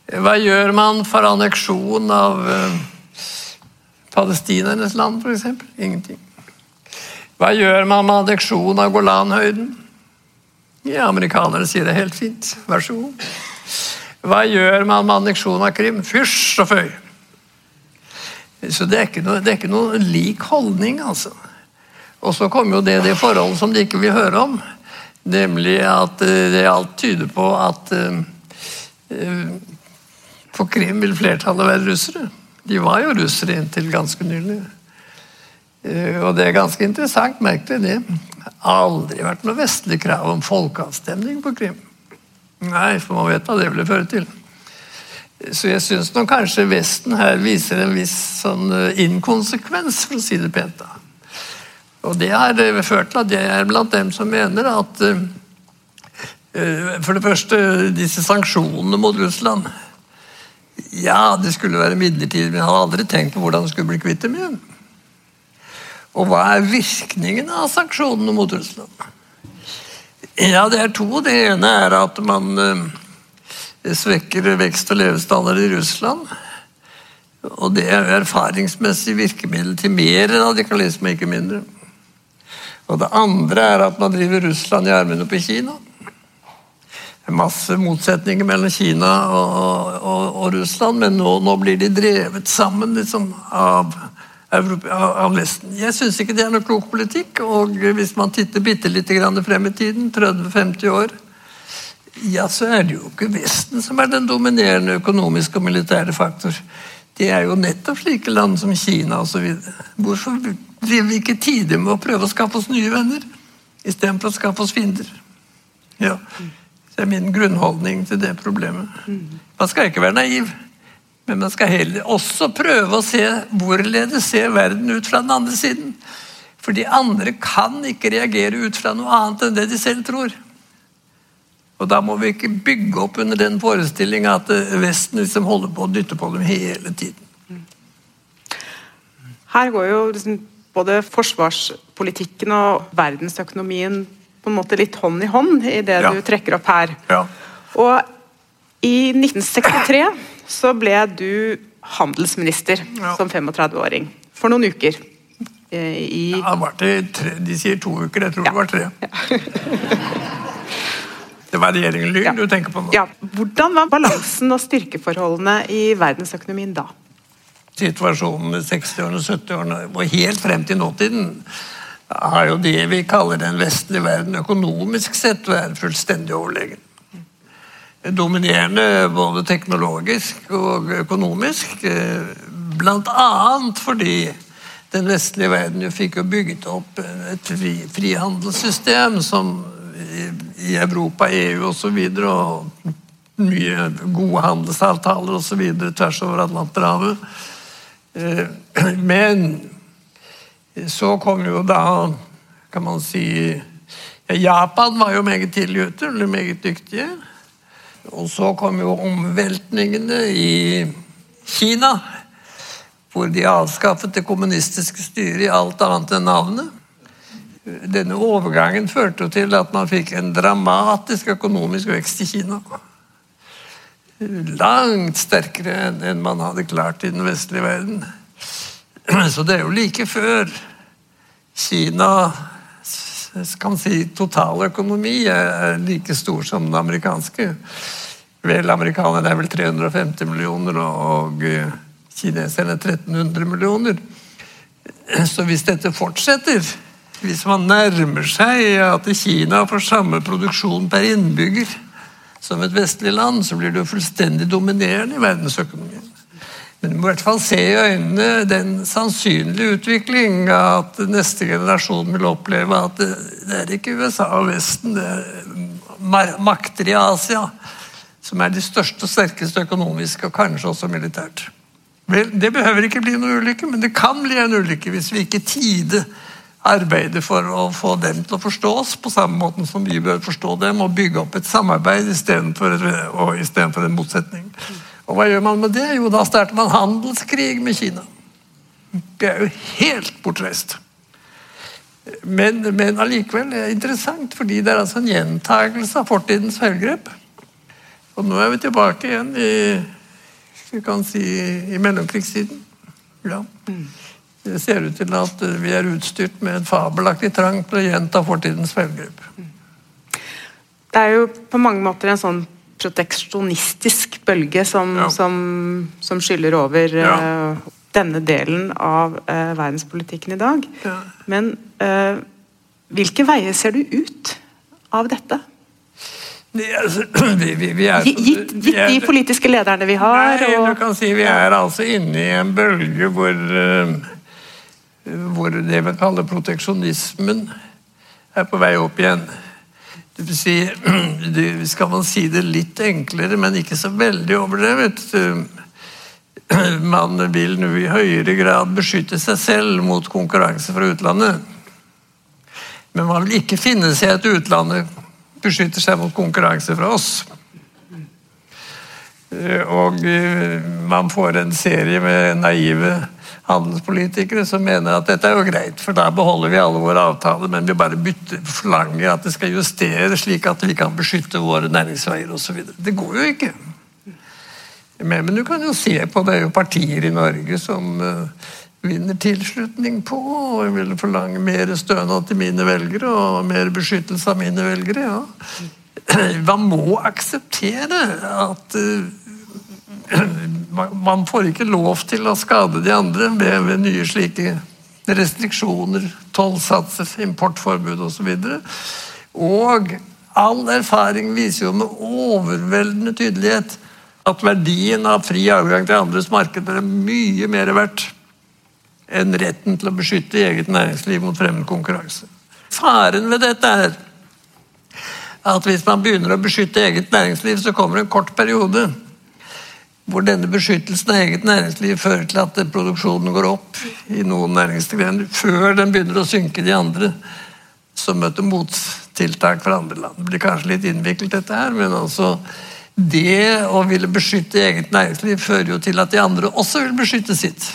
Hva gjør man for anneksjon av uh, palestinernes land, f.eks.? Ingenting. Hva gjør man med anneksjon av Golanhøyden? Ja, amerikanerne sier det helt fint. Vær så god. Hva gjør man med anneksjon av Krim? Fysj og føy! Så det er ikke noe, er ikke noe lik holdning, altså. Og så kommer jo det det forholdet som de ikke vil høre om. Nemlig at eh, det alt tyder på at uh, på Krim vil flertallet være russere. De var jo russere inntil ganske nylig. Og det er ganske interessant, merkelig det. Aldri vært noe vestlig krav om folkeavstemning på Krim. Nei, for man vet hva det ville føre til. Så jeg syns kanskje Vesten her viser en viss sånn inkonsekvens, for å si det pent. Og det har ført til at jeg er blant dem som mener at uh, For det første, disse sanksjonene mot Russland Ja, det skulle være midlertidig, men jeg hadde aldri tenkt på hvordan det skulle bli kvitt dem igjen. Og hva er virkningen av sanksjonene mot Russland? Ja, det er to. Det ene er at man svekker vekst og levestandard i Russland. Og det er erfaringsmessig virkemiddel til mer radikalisme, ikke mindre. Og det andre er at man driver Russland i armene på Kina. Det er masse motsetninger mellom Kina og, og, og Russland, men nå, nå, blir de drevet sammen liksom, av, av Vesten. Jeg syns ikke det er noe klok politikk. Og hvis man titter bitte litt frem i tiden, 30-50 år, ja, så er det jo ikke Vesten som er den dominerende økonomiske og militære faktor. Det er jo nettopp slike land som Kina osv. Hvorfor driver vi ikke tidlig med å prøve å skaffe oss nye venner istedenfor å skaffe oss fiender. Ja. Det er min grunnholdning til det problemet. Man skal ikke være naiv, men man skal heller også prøve å se hvorledes ser verden ut fra den andre siden. For de andre kan ikke reagere ut fra noe annet enn det de selv tror. Og Da må vi ikke bygge opp under den forestillinga at Vesten liksom holder på å dytte på dem hele tiden. Her går jo liksom både forsvarspolitikken og verdensøkonomien på en måte litt hånd i hånd i det ja. du trekker opp her. Ja. Og i 1963 så ble du handelsminister ja. som 35-åring. For noen uker. Eh, I ja, det var til tre, De sier to uker, jeg tror det var tre. det var regjeringen Lyn du tenker på nå? Ja. Hvordan var balansen og styrkeforholdene i verdensøkonomien da? situasjonen i 60-årene, 70-årene og helt frem til nåtiden, har jo det vi kaller den vestlige verden økonomisk sett vært fullstendig overlegen. Dominerende både teknologisk og økonomisk, bl.a. fordi den vestlige verden jo fikk jo bygget opp et frihandelssystem som i Europa, EU osv. Og, og mye gode handelsavtaler osv. tvers over Atlanterhavet. Eh, men Så kom jo da, kan man si ja, Japan var jo meget tidlig ute, eller meget dyktige. Og så kom jo omveltningene i Kina, hvor de avskaffet det kommunistiske styret i alt annet enn navnet. Denne overgangen førte til at man fikk en dramatisk økonomisk vekst i Kina. Langt sterkere enn man hadde klart i den vestlige verden. Så det er jo like før Kina kan si totaløkonomi er like stor som den amerikanske. Vel, amerikanerne er vel 350 millioner, og kineserne 1300 millioner. Så hvis dette fortsetter, hvis man nærmer seg at Kina får samme produksjon per innbygger som et vestlig land, så blir det jo fullstendig dominerende i verdensøkonomien. Men du må i hvert fall se i øynene den sannsynlige utvikling at neste generasjon vil oppleve at det, det er ikke USA og Vesten, det er makter i Asia som er de største og sterkeste økonomisk og kanskje også militært. Vel, Det behøver ikke bli noen ulykke, men det kan bli en ulykke hvis vi ikke tide arbeider for å få dem til å forstå oss på samme måte som vi bør forstå dem, og bygge opp et samarbeid istedenfor en motsetning. Og hva gjør man med det? Jo, da starter man handelskrig med Kina. Det er jo helt bortreist. Men, men allikevel er det interessant, fordi det er altså en gjentagelse av fortidens feilgrep. Og nå er vi tilbake igjen i si, i mellomkrigstiden. Ja. Det ser ut til at vi er utstyrt med en fabelaktig trang til å gjenta fortidens feilgrep. Det er jo på mange måter en sånn proteksjonistisk bølge som, ja. som, som skyller over ja. uh, denne delen av uh, verdenspolitikken i dag. Ja. Men uh, hvilke veier ser du ut av dette? Altså, vi, vi, vi er, gitt, gitt er, de politiske lederne vi har? Nei, og, du kan si Vi er altså inne i en bølge hvor, hvor det vi kaller proteksjonismen er på vei opp igjen. Det vil si, skal man si det litt enklere, men ikke så veldig overdrevet. Man vil nå i høyere grad beskytte seg selv mot konkurranse fra utlandet. Men man vil ikke finne seg at utlandet beskytter seg mot konkurranse fra oss. Og man får en serie med naive handelspolitikere som mener at dette er jo greit, for da beholder vi alle våre avtaler, men vi bare bytter, forlanger at det skal justeres slik at vi kan beskytte våre næringsveier osv. Det går jo ikke. Men, men, du kan jo se på det er jo partier i Norge som uh, vinner tilslutning på og vil forlange mer stønad til mine velgere og mer beskyttelse av mine velgere. ja. Man må akseptere at uh, man får ikke lov til å skade de andre ved, ved nye slike restriksjoner, tollsatser, importforbud osv. Og, og all erfaring viser jo med overveldende tydelighet at verdien av fri avgang til andres markeder er mye mer verdt enn retten til å beskytte eget næringsliv mot fremmed konkurranse. Faren ved dette er at hvis man begynner å beskytte eget næringsliv, så kommer en kort periode hvor denne beskyttelsen av eget næringsliv fører til at produksjonen går opp i noen næringsgrener, før den begynner å synke de andre, som møter mottiltak fra andre land. Det blir kanskje litt innviklet, dette her, men altså det å ville beskytte eget næringsliv fører jo til at de andre også vil beskytte sitt.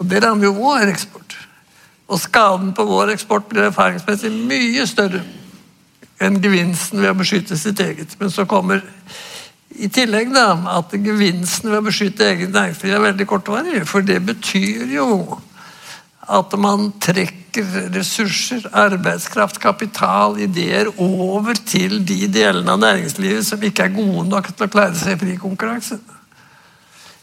Og Det rammer jo vår eksport. Og skaden på vår eksport blir erfaringsmessig mye større enn gevinsten ved å beskytte sitt eget. Men så kommer i tillegg da, at gevinsten ved å beskytte eget næringsliv er veldig kortvarig. For det betyr jo at man trekker ressurser, arbeidskraft, kapital, ideer over til de delene av næringslivet som ikke er gode nok til å klare seg i fri konkurranse.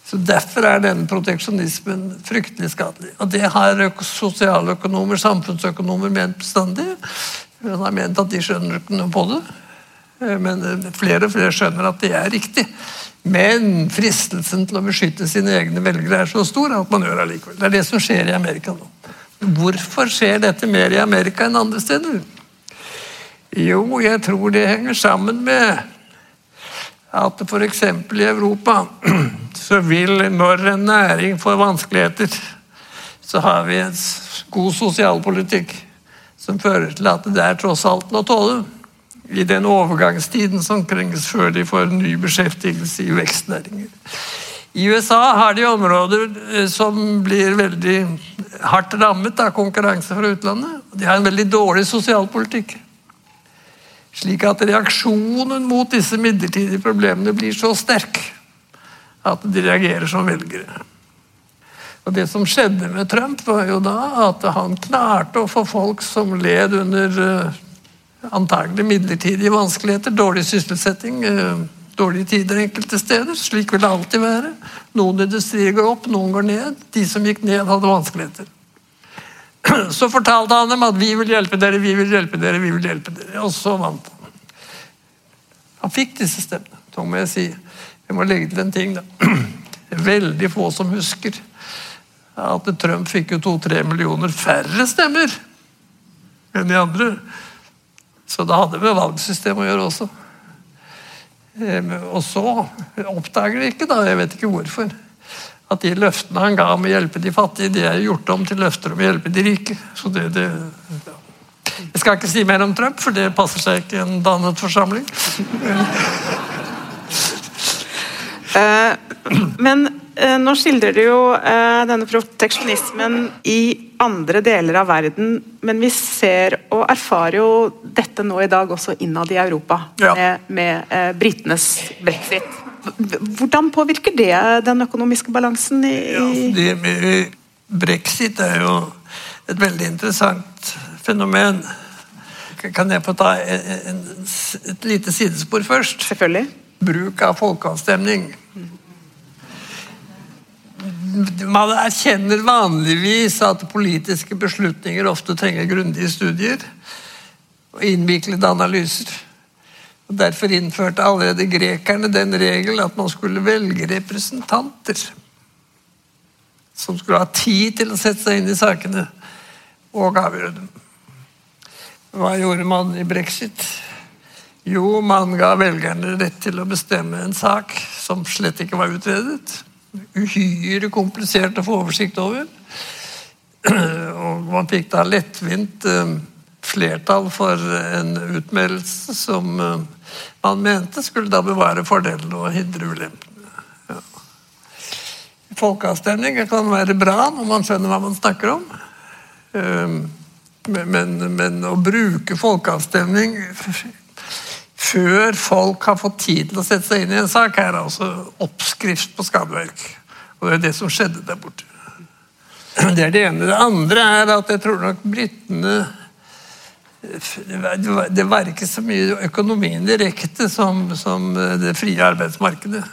Så Derfor er denne proteksjonismen fryktelig skadelig. Og Det har sosialøkonomer, samfunnsøkonomer ment bestandig. De har ment at de skjønner ikke noe på det. Eh, men eh, flere og flere skjønner at det er riktig. Men fristelsen til å beskytte sine egne velgere er så stor at man gjør det allikevel. Det er det som skjer i Amerika nå. Hvorfor skjer dette mer i Amerika enn andre steder? Jo, jeg tror det henger sammen med at f.eks. i Europa så vil, når en næring får vanskeligheter, så har vi en god sosialpolitikk som fører til at det er tross alt å tåle i den overgangstiden som trengs før de får ny beskjeftigelse i vekstnæringer. I USA har de områder eh, som blir veldig hardt rammet av konkurranse fra utlandet. De har en veldig dårlig sosialpolitikk. Slik at reaksjonen mot disse midlertidige problemene blir så sterk at de reagerer som velgere. Og Det som skjedde med Trump, var jo da at han klarte å få folk som led under uh, antagelig midlertidige vanskeligheter, dårlig sysselsetting, uh, dårlige tider enkelte steder. Slik vil det alltid være. Noen industrier går opp, noen går ned. De som gikk ned, hadde vanskeligheter. Så fortalte han dem at 'vi vil hjelpe dere, vi vil hjelpe dere', vi vil hjelpe dere. Og så vant han. Han fikk disse stemmene. Da må jeg si, jeg må legge til en ting, da. Veldig få som husker at Trump fikk jo to-tre millioner færre stemmer enn de andre. Så det hadde med valgsystemet å gjøre også. Og så oppdager de ikke, da, jeg vet ikke hvorfor, at de løftene han ga om å hjelpe de fattige, de er gjort om til løfter om å hjelpe de rike. Så det, det. Jeg skal ikke si mer om Trump, for det passer seg ikke i en dannet forsamling. Men eh, nå skildrer du jo eh, denne proteksjonismen i andre deler av verden, men vi ser og erfarer jo dette nå i dag også innad i Europa, ja. med, med britenes brexit. Hvordan påvirker det den økonomiske balansen? i, ja, det, Brexit er jo et veldig interessant fenomen. Kan jeg få ta en, et lite sidespor først? Selvfølgelig. Bruk av folkeavstemning. Man erkjenner vanligvis at politiske beslutninger ofte trenger grundige studier og innviklede analyser. Og Derfor innførte allerede grekerne den regel at man skulle velge representanter som skulle ha tid til å sette seg inn i sakene og avgjøre dem. Hva gjorde man i brexit? Jo, man ga velgerne rett til å bestemme en sak som slett ikke var utredet. Uhyre komplisert å få oversikt over. Og man fikk da lettvint eh, flertall for en utmeldelse som eh, man mente skulle da bevare fordelene og hindre ulempene. Ja. Folkeavstemning kan være bra når man skjønner hva man snakker om. Men, men, men å bruke folkeavstemning før folk har fått tid til å sette seg inn i en sak, er altså oppskrift på skadeverk. Og det er det som skjedde der borte. Det er det ene. Det andre er at jeg tror nok britene det var ikke så mye økonomien direkte som, som det frie arbeidsmarkedet.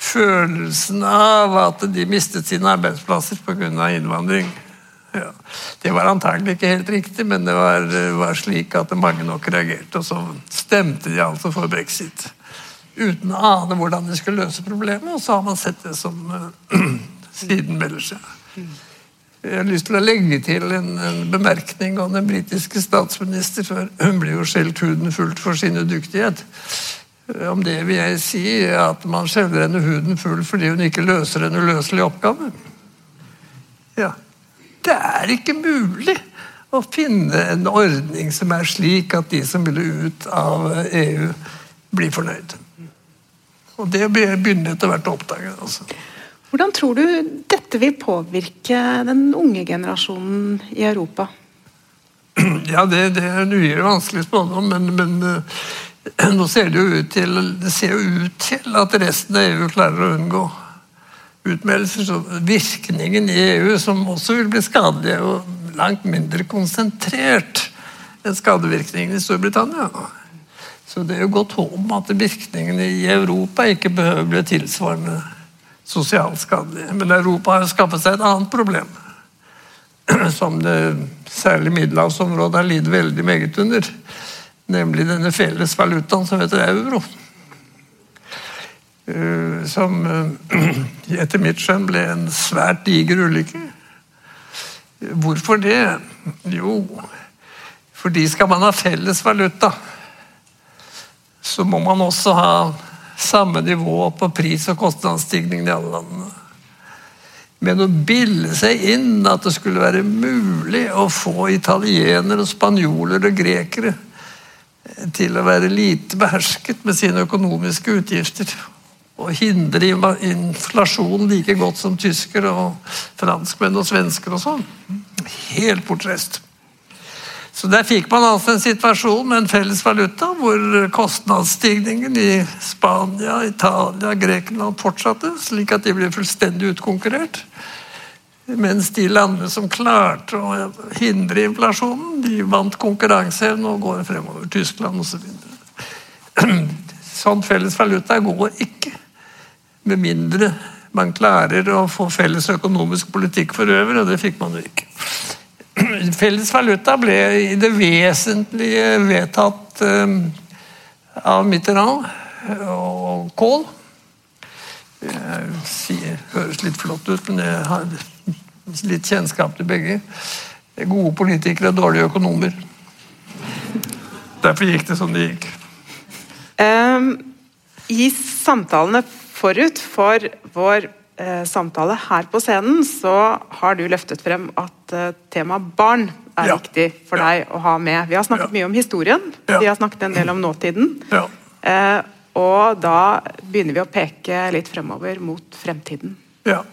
Følelsen av at de mistet sine arbeidsplasser pga. innvandring. Ja. Det var antagelig ikke helt riktig, men det var, var, slik at mange nok reagerte. Og så stemte de altså for brexit. Uten å ane hvordan de skulle løse problemet, og så har man sett det som uh, siden melder seg. Jeg har lyst til å legge til en, en bemerkning om den britiske statsminister, for hun blir jo skjelt huden fullt for sin udyktighet. Om det vil jeg si at man skjeller henne huden full fordi hun ikke løser en uløselig oppgave. Ja. Det er ikke mulig å finne en ordning som er slik at de som vil ut av EU, blir fornøyd. Og det begynner etter hvert å oppdage. Altså. Hvordan tror du dette vil påvirke den unge generasjonen i Europa? Ja, det, det er en uhyre vanskelig spådom, men, men uh, nå ser det jo ut til det ser jo ut til at resten av EU klarer å unngå utmeldelser. Så virkningen i EU, som også vil bli skadelig, jo langt mindre konsentrert enn skadevirkningen i Storbritannia. Så det er jo godt håp om at virkningene i Europa ikke behøver bli tilsvarende sosialt skadelige. Men Europa har skaffet seg et annet problem. Som det særlig middelhavsområdet har lidd veldig meget under. Nemlig denne felles valutaen som heter euro. Eh, som eh, etter mitt skjønn ble en svært diger ulykke. Hvorfor det? Jo, fordi skal man ha felles valuta, så må man også ha samme nivå på pris- og kostnadsstigningen i alle landene. Men å bilde seg inn at det skulle være mulig å få italienere, spanjoler og grekere til å være lite behersket med sine økonomiske utgifter og hindre inflasjon like godt som tysker og franskmenn og svensker og sånn. Helt bortreist. Så Der fikk man altså en situasjon med en felles valuta, hvor kostnadsstigningen i Spania, Italia, Grekenland fortsatte, slik at de ble fullstendig utkonkurrert. Mens de landene som klarte å hindre inflasjonen, de vant konkurranseevne og går fremover. Tyskland osv. Så sånn felles valuta går ikke. Med mindre man klarer å få felles økonomisk politikk for øvrig, og det fikk man jo ikke. Felles valuta ble i det vesentlige vedtatt um, av Mitterrand og Kohl. Det høres litt flott ut, men jeg har litt kjennskap til begge. Gode politikere og dårlige økonomer. Derfor gikk det som det gikk. Um, I samtalene forut for vår eh, samtale her på scenen, så har du løftet frem at eh, temaet barn er ja. viktig for ja. deg å ha med. Vi har snakket ja. mye om historien, vi har snakket en del om nåtiden. Eh, og da begynner vi å peke litt fremover mot fremtiden. Ja.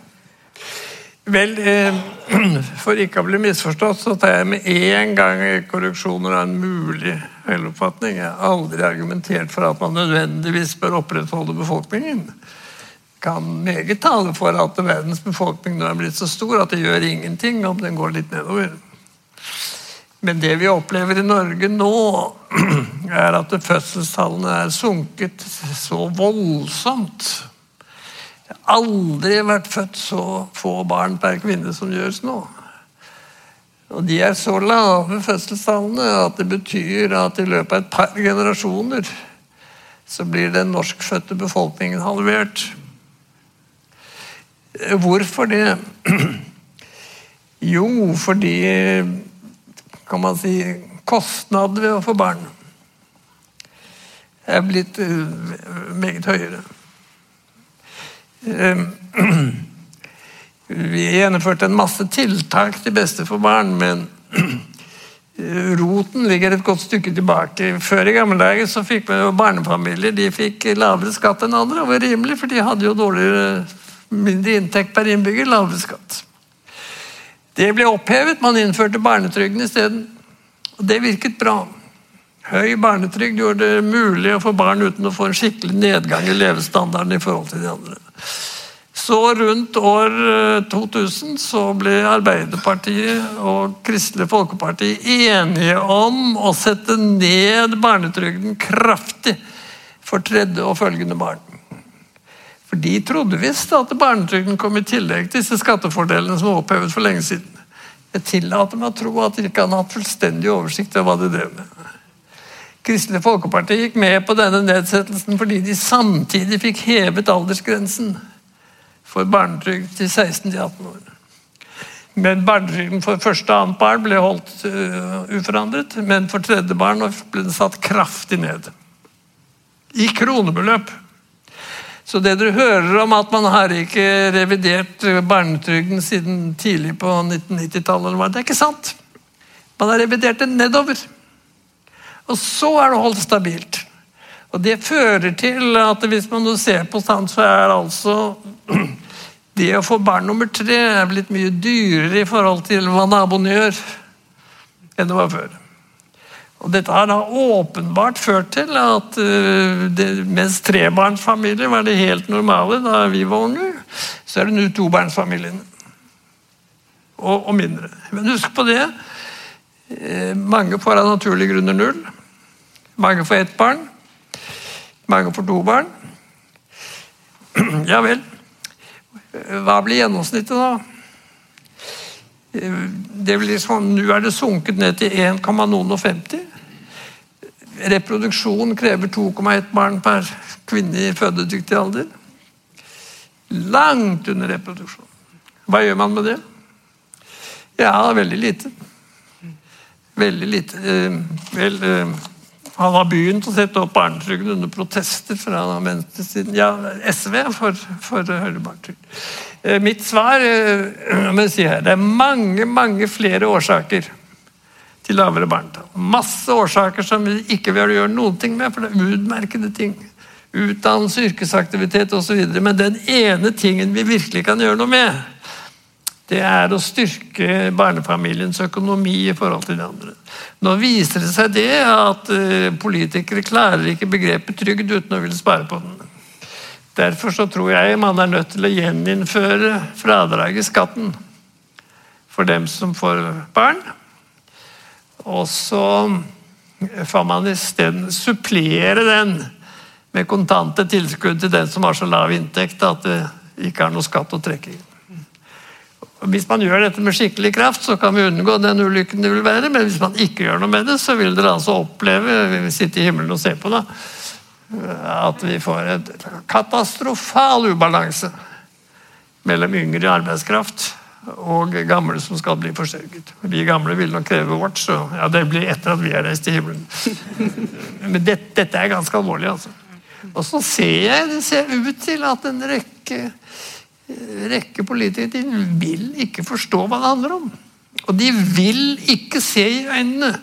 Vel, eh, for ikke å bli misforstått, så tar jeg med en gang korreksjoner av en mulig feiloppfatning. Jeg har aldri argumentert for at man nødvendigvis bør opprettholde befolkningen kan meget tale for at verdens befolkning nå er blitt så stor at det gjør ingenting om den går litt nedover. Men det vi opplever i Norge nå, er at fødselstallene er sunket så voldsomt. Det har aldri vært født så få barn per kvinne som gjøres nå. Og De er så lave, fødselstallene, at det betyr at i løpet av et par generasjoner så blir den norskfødte befolkningen halvert. Hvorfor det? Jo, fordi kan man si, kostnader ved å få barn er blitt eh, meget høyere. Eh, vi gjennomførte en masse tiltak til beste for barn, men roten ligger et godt stykke tilbake. Før i gamle dager så fikk barnefamilier de fikk lavere skatt enn andre. Det var rimelig, for de hadde jo dårligere mindre inntekt per innbygger, lavere skatt. Det ble opphevet, man innførte barnetrygden isteden. Og det virket bra. Høy barnetrygd gjorde det mulig å få barn uten å få en skikkelig nedgang i levestandarden i forhold til de andre. Så rundt år 2000 eh, så ble Arbeiderpartiet og Kristelig Folkeparti enige om å sette ned barnetrygden kraftig for tredje og følgende barn. For de trodde visst at barnetrygden kom i tillegg til disse skattefordelene som var opphevet for lenge siden. Jeg tillater meg å tro at de ikke hadde hatt fullstendig oversikt over hva de drev med. Kristelig Folkeparti gikk med på denne nedsettelsen fordi de samtidig fikk hevet aldersgrensen for barnetrygd til 16-18 år. Men barnetrygden for første og annet barn ble holdt uh, uforandret, men for tredje barn ble den satt kraftig ned. I kronebeløp. Så det dere hører om at man har ikke revidert barnetrygden siden tidlig på 1990-tallet, det er ikke sant. Man har revidert den nedover. Og så er det holdt stabilt. Og Det fører til at hvis man ser på stand, så er det altså det å få barn nummer tre er blitt mye dyrere i forhold til hva naboene gjør, enn det var før. Og Dette har da åpenbart ført til at uh, det, mens trebarnsfamilier var det helt normale da vi var unge, så er det nå tobarnsfamiliene. Og, og, mindre. Men husk på det. Uh, mange får av naturlige grunner null. Mange får ett barn. Mange får to barn. Ja vel. Hva blir gjennomsnittet, da? Det blir sånn, Nå er det sunket ned til 1,50. Reproduksjon krever 2,1 barn per kvinne i fødedyktig alder. Langt under reproduksjon. Hva gjør man med det? Ja, veldig lite. Veldig lite. Eh, vel, eh, han har begynt å sette opp barnetrygden under protester fra venstresiden. Ja, SV for, for høyere barnetrygd. Eh, Mitt svar eh, jeg det er mange, mange flere årsaker til lavere barnetall. Masse årsaker som vi ikke vil gjøre noen ting med, for det er utmerkede ting. Utdannelse, yrkesaktivitet osv. Men den ene tingen vi virkelig kan gjøre noe med, det er å styrke barnefamiliens økonomi i forhold til de andre. Nå viser det seg det at eh, politikere klarer ikke begrepet trygd uten å ville spare på den. Derfor så tror jeg man er nødt til å gjeninnføre fradrag i skatten for dem som får barn. Og så får man isteden supplere den med kontante tilskudd til den som har så lav inntekt at det ikke er noe skatt å trekke i. Hvis man gjør dette med skikkelig kraft, så kan vi unngå den ulykken det vil være. Men hvis man ikke gjør noe med det, så vil dere altså oppleve vi vil sitte i himmelen og se på det, at vi får en katastrofal ubalanse mellom yngre arbeidskraft og gamle som skal bli forsørget. Vi gamle vil nok kreve vårt, så ja, det blir etter at vi er reist til himmelen. Men det, dette er ganske alvorlig, altså. Og så ser jeg det ser ut til at en rekke, rekke politikere vil ikke forstå hva det handler om. Og de vil ikke se i øynene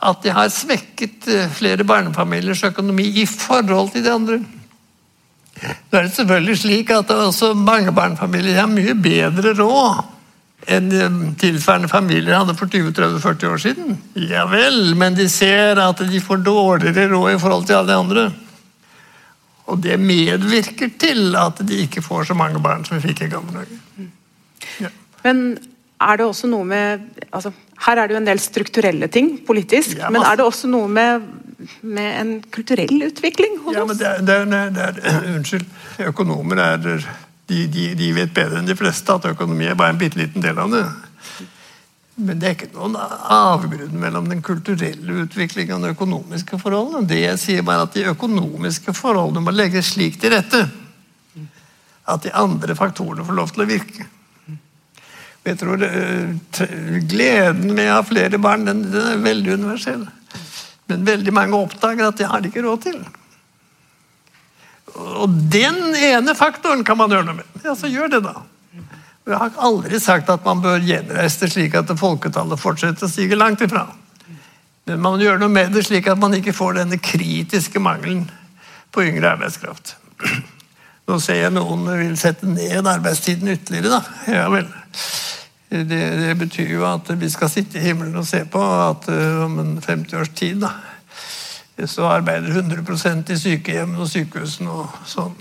at de har svekket eh, flere barnefamiliers økonomi i forhold til de andre. Da er det selvfølgelig slik at også mange barnefamilier har mye bedre råd enn eh, tilsvarende familier hadde for 20-30-40 år siden. Ja vel, men de ser at de får dårligere råd i forhold til alle de andre. Og det medvirker til at de ikke får så mange barn som vi fikk i gamle dager. Ja. Men er det også noe med altså, Her er det jo en del strukturelle ting politisk, Ja, men er det også noe med, med en kulturell utvikling hos Ja, men oss? det er, det er, det er, Unnskyld. Økonomer er de, de, de vet bedre enn de fleste at økonomi er bare en bitte liten del av det. Men det er ikke noen avgrunn mellom den kulturelle utviklingen og de økonomiske forholdene. Det jeg sier bare at De økonomiske forholdene må legges slik til rette at de andre faktorene får lov til å virke. Jeg tror eh, Gleden med å ha flere barn den, den er veldig universell. Men veldig mange oppdager at det har de ikke råd til. Og den ene faktoren kan man gjøre noe med. Ja, så gjør det, da. Jeg har aldri sagt at man bør gjenreise det slik at folketallet fortsetter å stige langt ifra. Men man gjør noe med det slik at man ikke får denne kritiske mangelen på yngre arbeidskraft. Nå ser jeg noen vil sette ned arbeidstiden ytterligere, da. Ja vel. Det, det betyr jo at vi skal sitte i himmelen og se på at eh, om en 50 års tid da, så arbeider 100% i sykehjem og sykehusene og sånn.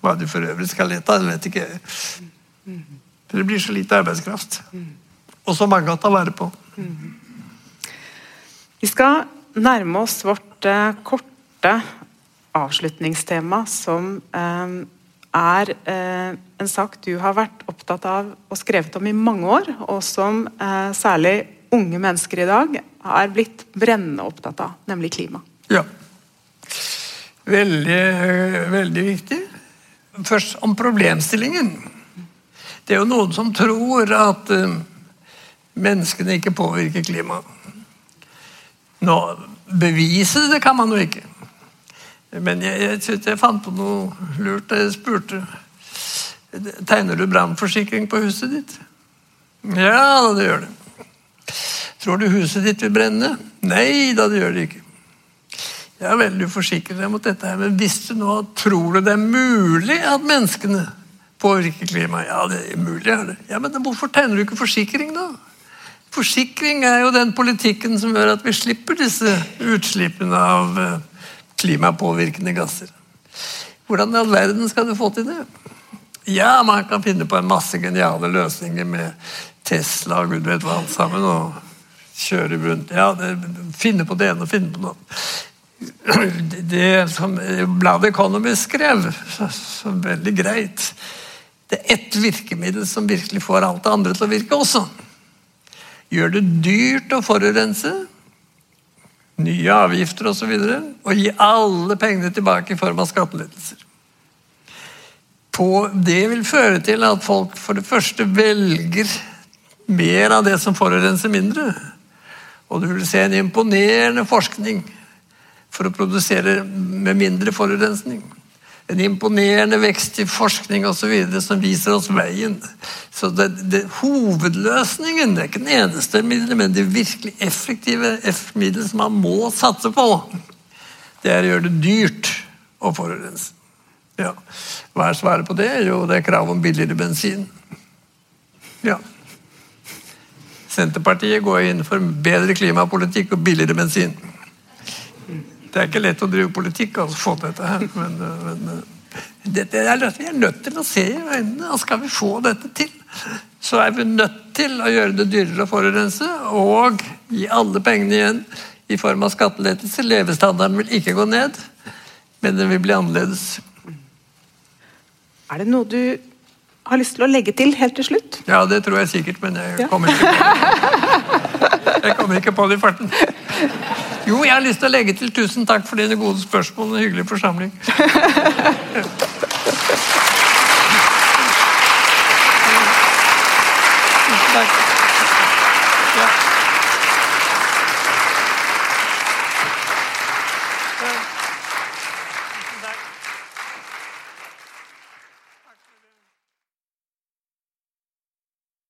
Hva de for øvrig skal lete av, vet ikke. For det blir så lite arbeidskraft. Og så mange å ta vare på. Vi skal nærme oss vårt eh, korte avslutningstema, som eh, er eh, en sak du har vært opptatt av og skrevet om i mange år, og som eh, særlig unge mennesker i dag er blitt brennende opptatt av, nemlig klima. Ja. Veldig, veldig viktig. Først om problemstillingen. Det er jo noen som tror at eh, menneskene ikke påvirker klimaet. Nå, bevise det kan man jo ikke. Men jeg, jeg, jeg fant på noe lurt jeg spurte Tegner du brannforsikring på huset ditt? Ja, det gjør det. Tror du huset ditt vil brenne? Nei da, det gjør det ikke. Jeg er veldig forsikret deg mot dette her, men hvis du nå tror du det er mulig at menneskene påvirker klimaet? Ja, det er mulig, er det. Ja, men hvorfor tegner du ikke forsikring, da? Forsikring er jo den politikken som gjør at vi slipper disse utslippene av eh, klimapåvirkende gasser. Hvordan i all verden skal du få til det? Ja, man kan finne på en masse geniale løsninger med Tesla og gud vet hva alt sammen, og kjøre rundt. Ja, det, finne på det ene og finne på noe. Det, det som bladet Economy skrev, så, så veldig greit Det er ett virkemiddel som virkelig får alt det andre til å virke også. Gjør det dyrt å forurense, nye avgifter osv., og, så og gi alle pengene tilbake i form av skattelettelser. Det vil føre til at folk for det første velger mer av det som forurenser mindre. Og du vil se en imponerende forskning for å produsere med mindre forurensning. En imponerende vekst i forskning osv. som viser oss veien. Så det, det, Hovedløsningen det er ikke den eneste middelet, men det virkelig effektive middelet som man må satse på, det er å gjøre det dyrt å forurense. Ja. Hva er svaret på det? Jo, det er krav om billigere bensin. Ja. Senterpartiet går inn for bedre klimapolitikk og billigere bensin. Det er ikke lett å drive politikk og få dette her, men, men dette er vi er nødt til å se i øynene. og Skal vi få dette til, så er vi nødt til å gjøre det dyrere å forurense og gi alle pengene igjen i form av skattelettelser. Levestandarden vil ikke gå ned, men den vil bli annerledes. Er det noe du har lyst til å legge til helt til slutt? Ja, det tror jeg sikkert, men jeg kommer ikke på det. Jeg kommer ikke på det i farten. Jo, jeg har lyst til å legge til tusen takk for dine gode spørsmål og en hyggelig forsamling.